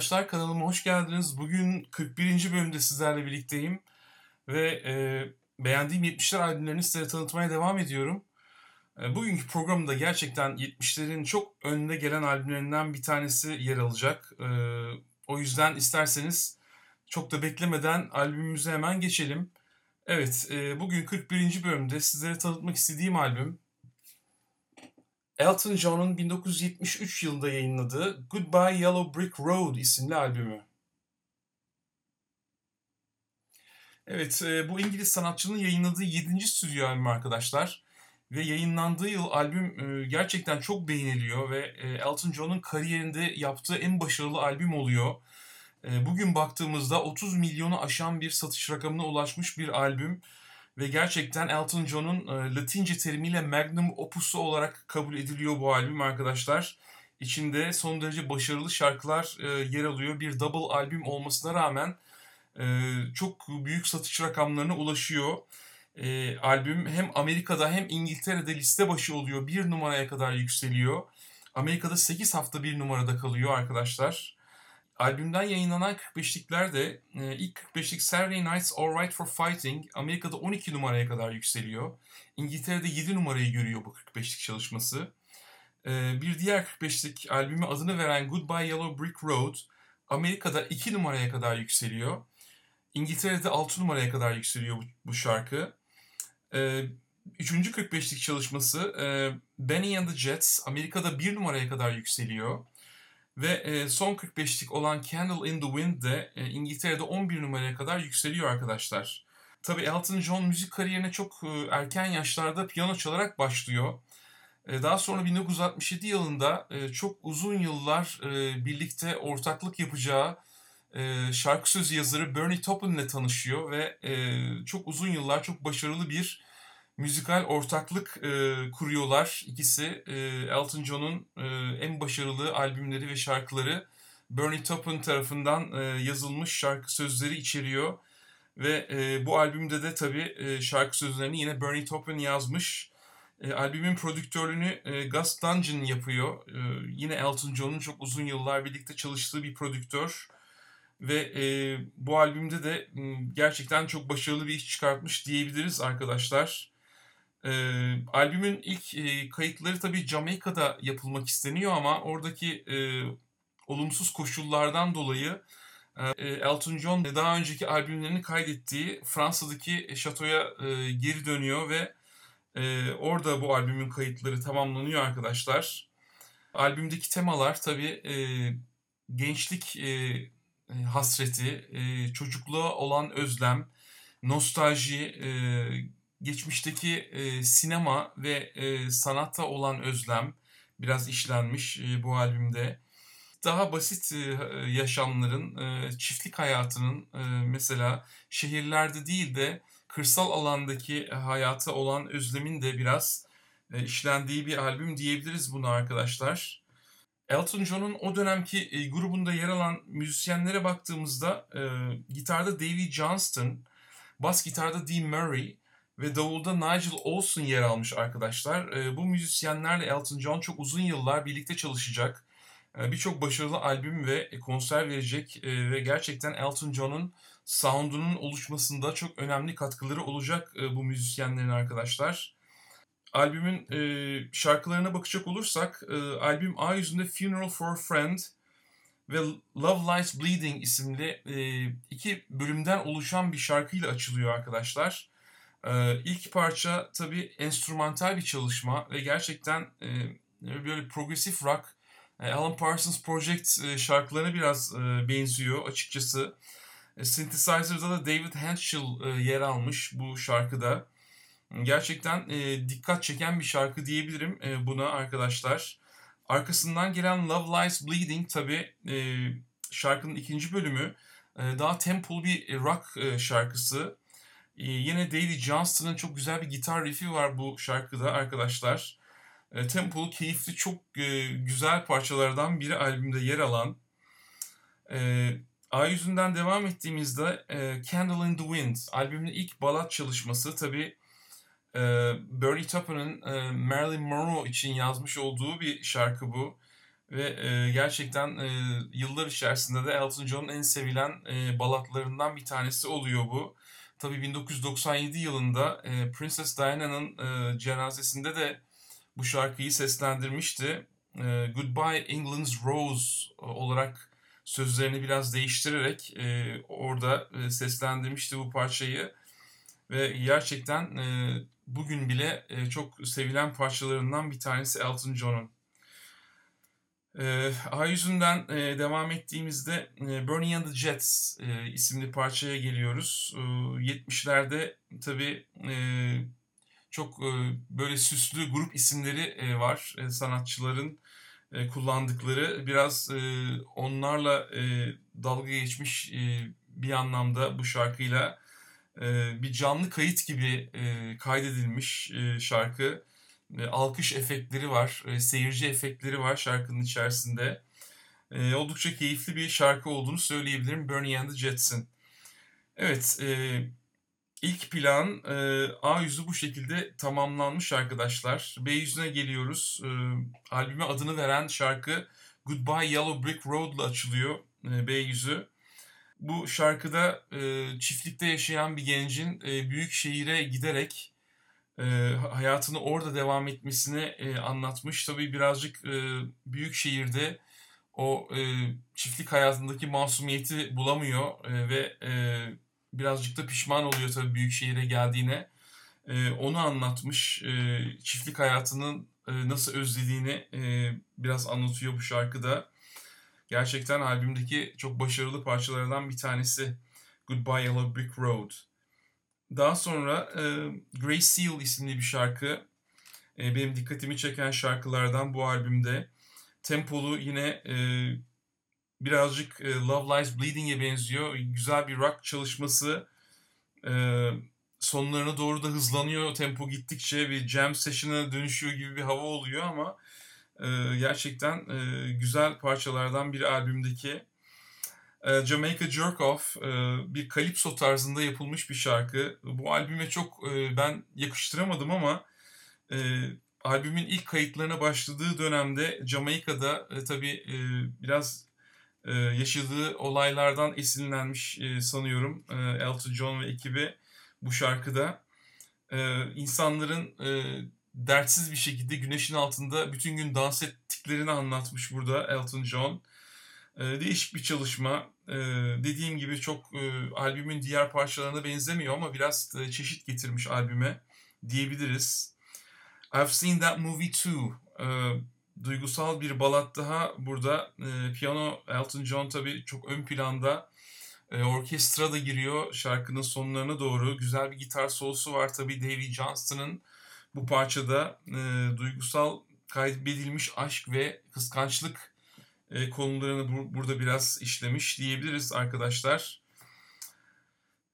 arkadaşlar kanalıma hoş geldiniz. Bugün 41. bölümde sizlerle birlikteyim. Ve e, beğendiğim 70'ler albümlerini size tanıtmaya devam ediyorum. E, bugünkü programda gerçekten 70'lerin çok önde gelen albümlerinden bir tanesi yer alacak. E, o yüzden isterseniz çok da beklemeden albümümüze hemen geçelim. Evet, e, bugün 41. bölümde sizlere tanıtmak istediğim albüm Elton John'un 1973 yılında yayınladığı Goodbye Yellow Brick Road isimli albümü. Evet, e, bu İngiliz sanatçının yayınladığı 7. stüdyo albümü arkadaşlar. Ve yayınlandığı yıl albüm e, gerçekten çok beğeniliyor ve e, Elton John'un kariyerinde yaptığı en başarılı albüm oluyor. Bugün baktığımızda 30 milyonu aşan bir satış rakamına ulaşmış bir albüm. Ve gerçekten Elton John'un e, Latince terimiyle magnum opusu olarak kabul ediliyor bu albüm arkadaşlar. İçinde son derece başarılı şarkılar e, yer alıyor. Bir double albüm olmasına rağmen e, çok büyük satış rakamlarına ulaşıyor. E, albüm hem Amerika'da hem İngiltere'de liste başı oluyor. Bir numaraya kadar yükseliyor. Amerika'da 8 hafta bir numarada kalıyor arkadaşlar. Albümden yayınlanan 45'likler de e, ilk 45'lik Saturday Night's Alright for Fighting Amerika'da 12 numaraya kadar yükseliyor. İngiltere'de 7 numarayı görüyor bu 45'lik çalışması. E, bir diğer 45'lik albümü adını veren Goodbye Yellow Brick Road Amerika'da 2 numaraya kadar yükseliyor. İngiltere'de 6 numaraya kadar yükseliyor bu, bu şarkı. E, üçüncü 45'lik çalışması Benny and the Jets Amerika'da 1 numaraya kadar yükseliyor. Ve e, son 45'lik olan Candle in the Wind de e, İngiltere'de 11 numaraya kadar yükseliyor arkadaşlar. Tabii Elton John müzik kariyerine çok e, erken yaşlarda piyano çalarak başlıyor. Daha sonra 1967 yılında çok uzun yıllar birlikte ortaklık yapacağı şarkı sözü yazarı Bernie Taupin ile tanışıyor ve çok uzun yıllar çok başarılı bir müzikal ortaklık e, kuruyorlar ikisi. E, Elton John'un e, en başarılı albümleri ve şarkıları Bernie Taupin tarafından e, yazılmış şarkı sözleri içeriyor. Ve e, bu albümde de tabii e, şarkı sözlerini yine Bernie Taupin yazmış. E, albümün prodüktörlüğünü e, Gus Dungeon yapıyor. E, yine Elton John'un çok uzun yıllar birlikte çalıştığı bir prodüktör. Ve e, bu albümde de gerçekten çok başarılı bir iş çıkartmış diyebiliriz arkadaşlar. E, albümün ilk e, kayıtları tabii Jamaika'da yapılmak isteniyor ama oradaki e, olumsuz koşullardan dolayı e, Elton John daha önceki albümlerini kaydettiği Fransa'daki şatoya e, geri dönüyor ve e, orada bu albümün kayıtları tamamlanıyor arkadaşlar. Albümdeki temalar tabii e, gençlik e, hasreti, e, çocukluğa olan özlem, nostalji, e, geçmişteki e, sinema ve e, sanatta olan özlem biraz işlenmiş e, bu albümde. Daha basit e, yaşamların, e, çiftlik hayatının e, mesela şehirlerde değil de kırsal alandaki hayata olan özlemin de biraz e, işlendiği bir albüm diyebiliriz buna arkadaşlar. Elton John'un o dönemki e, grubunda yer alan müzisyenlere baktığımızda e, gitarda Davy Johnston, bas gitarda Dee Murray, ve davulda Nigel Olson yer almış arkadaşlar. E, bu müzisyenlerle Elton John çok uzun yıllar birlikte çalışacak. E, Birçok başarılı albüm ve konser verecek e, ve gerçekten Elton John'un sound'unun oluşmasında çok önemli katkıları olacak bu müzisyenlerin arkadaşlar. Albümün şarkılarına bakacak olursak albüm A yüzünde Funeral for a Friend ve Love Lies Bleeding isimli iki bölümden oluşan bir şarkıyla açılıyor arkadaşlar. Ee, ilk parça tabii enstrümantal bir çalışma ve gerçekten e, böyle progresif rock, e, Alan Parsons Project e, şarkılarına biraz e, benziyor açıkçası. E, Synthesizer'da da David Henschel e, yer almış bu şarkıda. Gerçekten dikkat çeken bir şarkı diyebilirim buna arkadaşlar. Arkasından gelen Love Lies Bleeding tabi e, şarkının ikinci bölümü daha tempolu bir rock şarkısı. Ee, yine Davy Johnston'ın çok güzel bir gitar riffi var bu şarkıda arkadaşlar. E, tempolu, keyifli, çok e, güzel parçalardan biri albümde yer alan. E, A yüzünden devam ettiğimizde e, Candle in the Wind albümün ilk balat çalışması tabi e, Bernie Taupin'in e, Marilyn Monroe için yazmış olduğu bir şarkı bu. Ve e, gerçekten e, yıllar içerisinde de Elton John'un en sevilen e, balatlarından bir tanesi oluyor bu. Tabii 1997 yılında e, Princess Diana'nın e, cenazesinde de bu şarkıyı seslendirmişti. E, Goodbye England's Rose olarak sözlerini biraz değiştirerek e, orada e, seslendirmişti bu parçayı. Ve gerçekten e, bugün bile e, çok sevilen parçalarından bir tanesi Elton John'un. E, A yüzünden e, devam ettiğimizde e, Burning and the Jets e, isimli parçaya geliyoruz. E, 70'lerde tabii çok böyle süslü grup isimleri var sanatçıların kullandıkları. Biraz onlarla dalga geçmiş bir anlamda bu şarkıyla bir canlı kayıt gibi kaydedilmiş şarkı. Alkış efektleri var, e, seyirci efektleri var şarkının içerisinde. E, oldukça keyifli bir şarkı olduğunu söyleyebilirim Bernie and the Jets'in. Evet, e, ilk plan A yüzü bu şekilde tamamlanmış arkadaşlar. B yüzüne geliyoruz. Albüme adını veren şarkı Goodbye Yellow Brick Road ile açılıyor B yüzü. Bu şarkıda çiftlikte yaşayan bir gencin büyük şehire giderek e, hayatını orada devam etmesini e, anlatmış. Tabii birazcık e, büyük şehirde o e, çiftlik hayatındaki masumiyeti bulamıyor e, ve e, birazcık da pişman oluyor tabii büyük şehire geldiğine. E, onu anlatmış. E, çiftlik hayatının e, nasıl özlediğini e, biraz anlatıyor bu şarkıda. Gerçekten albümdeki çok başarılı parçalardan bir tanesi Goodbye Yellow Brick Road. Daha sonra e, Grey Seal isimli bir şarkı. E, benim dikkatimi çeken şarkılardan bu albümde. Tempolu yine e, birazcık e, Love Lies Bleeding'e benziyor. Güzel bir rock çalışması. E, sonlarına doğru da hızlanıyor tempo gittikçe bir jam session'a dönüşüyor gibi bir hava oluyor ama e, gerçekten e, güzel parçalardan bir albümdeki. E, Jamaica Jerk Off e, bir kalipso tarzında yapılmış bir şarkı. Bu albüme çok e, ben yakıştıramadım ama e, albümün ilk kayıtlarına başladığı dönemde Jamaika'da e, tabii e, biraz e, yaşadığı olaylardan esinlenmiş e, sanıyorum e, Elton John ve ekibi bu şarkıda. E, insanların e, dertsiz bir şekilde güneşin altında bütün gün dans ettiklerini anlatmış burada Elton John. E, değişik bir çalışma. E, dediğim gibi çok e, albümün diğer parçalarına benzemiyor ama biraz e, çeşit getirmiş albüme diyebiliriz. I've seen that movie too. E, duygusal bir balat daha burada. Piyano Elton John tabii çok ön planda. Orkestra da giriyor şarkının sonlarına doğru. Güzel bir gitar solosu var tabii Davy Johnston'ın bu parçada duygusal kaybedilmiş aşk ve kıskançlık e, konularını bu, burada biraz işlemiş diyebiliriz arkadaşlar.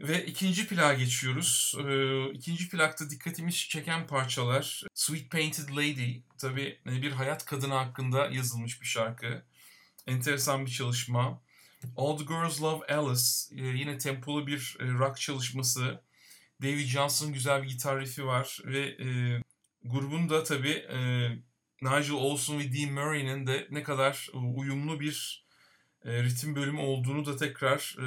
Ve ikinci plağa geçiyoruz. E, ikinci plakta dikkatimi çeken parçalar Sweet Painted Lady. Tabi bir hayat kadını hakkında yazılmış bir şarkı. Enteresan bir çalışma. All the Girls Love Alice. E, yine tempolu bir e, rock çalışması. David Johnson güzel bir gitar riffi var ve e, grubun da tabii e, Nigel Olson ve Dean Murray'nin de ne kadar uyumlu bir e, ritim bölümü olduğunu da tekrar e,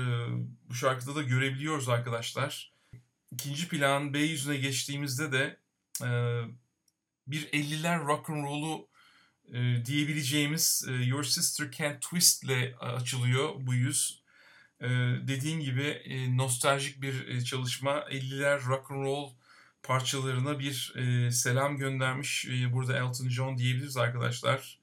bu şarkıda da görebiliyoruz arkadaşlar. İkinci plan B yüzüne geçtiğimizde de e, bir 50'ler rock and roll'u e, diyebileceğimiz e, Your Sister Can't Twist ile açılıyor bu yüz. Ee, dediğim gibi e, nostaljik bir e, çalışma. 50'ler rock and roll parçalarına bir e, selam göndermiş. E, burada Elton John diyebiliriz arkadaşlar.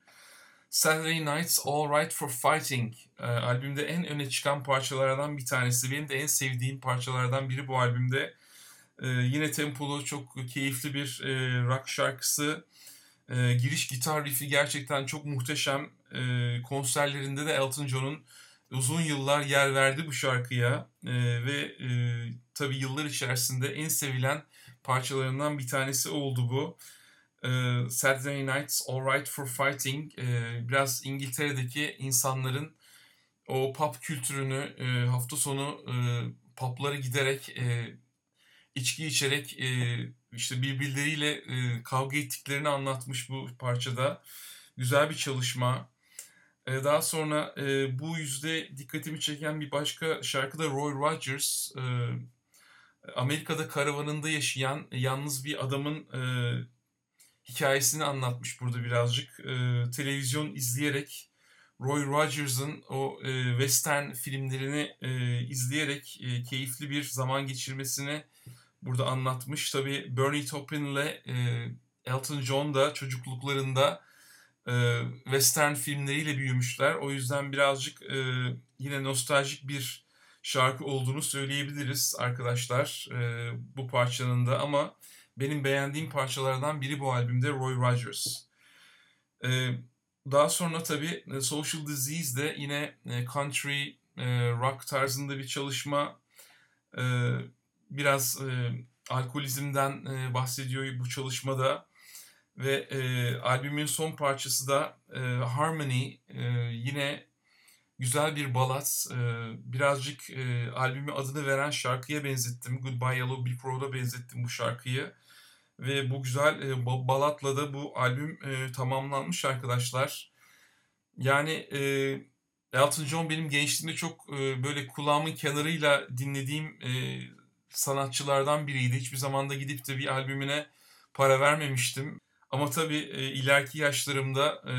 Saturday Night's All Right for Fighting e, albümde en öne çıkan parçalardan bir tanesi. Benim de en sevdiğim parçalardan biri bu albümde. E, yine tempolu, çok keyifli bir e, rock şarkısı. E, giriş gitar riffi gerçekten çok muhteşem. E, konserlerinde de Elton John'un uzun yıllar yer verdi bu şarkıya e, ve e, tabii yıllar içerisinde en sevilen parçalarından bir tanesi oldu bu. E, Saturday Night's Alright for Fighting e, biraz İngiltere'deki insanların o pub kültürünü e, hafta sonu e, giderek e, içki içerek e, işte birbirleriyle kavga ettiklerini anlatmış bu parçada. Güzel bir çalışma. E, daha sonra bu yüzde dikkatimi çeken bir başka şarkı da Roy Rogers. Amerika'da karavanında yaşayan yalnız bir adamın e, hikayesini anlatmış burada birazcık. E, televizyon izleyerek Roy Rogers'ın o e, western filmlerini e, izleyerek e, keyifli bir zaman geçirmesini burada anlatmış. Tabi Bernie Taupin ile e, Elton John da çocukluklarında e, western filmleriyle büyümüşler. O yüzden birazcık e, yine nostaljik bir şarkı olduğunu söyleyebiliriz arkadaşlar e, bu parçanın da ama benim beğendiğim parçalardan biri bu albümde Roy Rogers. E, daha sonra tabii e, Social Disease de yine e, country e, rock tarzında bir çalışma. Biraz alkolizmden bahsediyor bu çalışmada. Ve albümün son parçası da Harmony. Yine güzel bir balat. Birazcık albümü adını veren şarkıya benzettim. Goodbye Yellow Brick Road'a benzettim bu şarkıyı. Ve bu güzel e, balatla da bu albüm e, tamamlanmış arkadaşlar. Yani e, Elton John benim gençliğimde çok e, böyle kulağımın kenarıyla dinlediğim e, sanatçılardan biriydi. Hiçbir zamanda gidip de bir albümüne para vermemiştim. Ama tabii e, ileriki yaşlarımda e,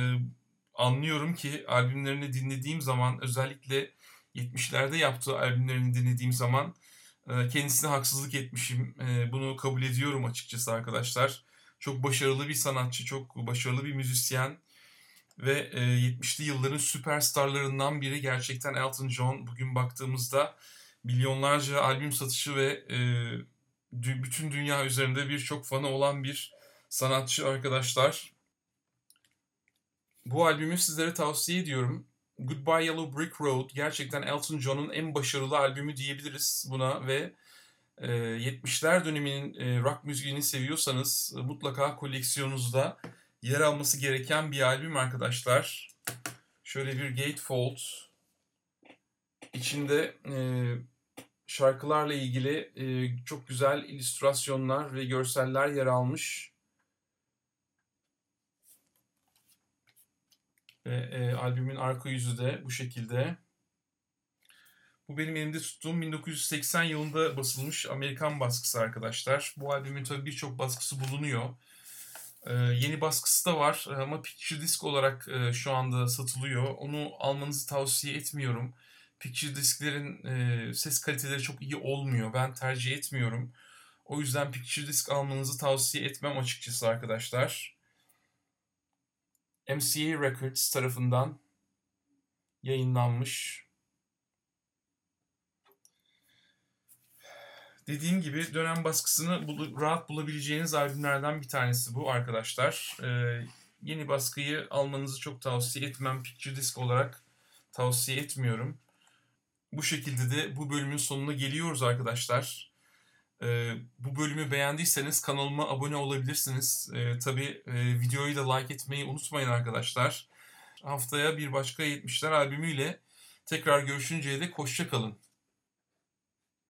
anlıyorum ki albümlerini dinlediğim zaman özellikle 70'lerde yaptığı albümlerini dinlediğim zaman ee, kendisine haksızlık etmişim. Ee, bunu kabul ediyorum açıkçası arkadaşlar. Çok başarılı bir sanatçı, çok başarılı bir müzisyen ve 70'li e, yılların süperstarlarından biri gerçekten Elton John. Bugün baktığımızda milyonlarca albüm satışı ve e, bütün dünya üzerinde birçok fanı olan bir sanatçı arkadaşlar. Bu albümü sizlere tavsiye ediyorum. Goodbye Yellow Brick Road gerçekten Elton John'un en başarılı albümü diyebiliriz buna ve e, 70'ler döneminin e, rock müziğini seviyorsanız e, mutlaka koleksiyonunuzda yer alması gereken bir albüm arkadaşlar. Şöyle bir gatefold içinde e, şarkılarla ilgili e, çok güzel illüstrasyonlar ve görseller yer almış. Ve e, albümün arka yüzü de bu şekilde. Bu benim elimde tuttuğum 1980 yılında basılmış Amerikan baskısı arkadaşlar. Bu albümün tabii birçok baskısı bulunuyor. Ee, yeni baskısı da var ama Picture Disc olarak e, şu anda satılıyor. Onu almanızı tavsiye etmiyorum. Picture Disc'lerin e, ses kaliteleri çok iyi olmuyor. Ben tercih etmiyorum. O yüzden Picture Disc almanızı tavsiye etmem açıkçası arkadaşlar. MCA Records tarafından yayınlanmış. Dediğim gibi dönem baskısını bul rahat bulabileceğiniz albümlerden bir tanesi bu arkadaşlar. Ee, yeni baskıyı almanızı çok tavsiye etmem. Picture Disc olarak tavsiye etmiyorum. Bu şekilde de bu bölümün sonuna geliyoruz arkadaşlar. Ee, bu bölümü beğendiyseniz kanalıma abone olabilirsiniz. Ee, tabii e, videoyu da like etmeyi unutmayın arkadaşlar. Haftaya bir başka 70'ler albümüyle tekrar görüşünceye dek hoşçakalın.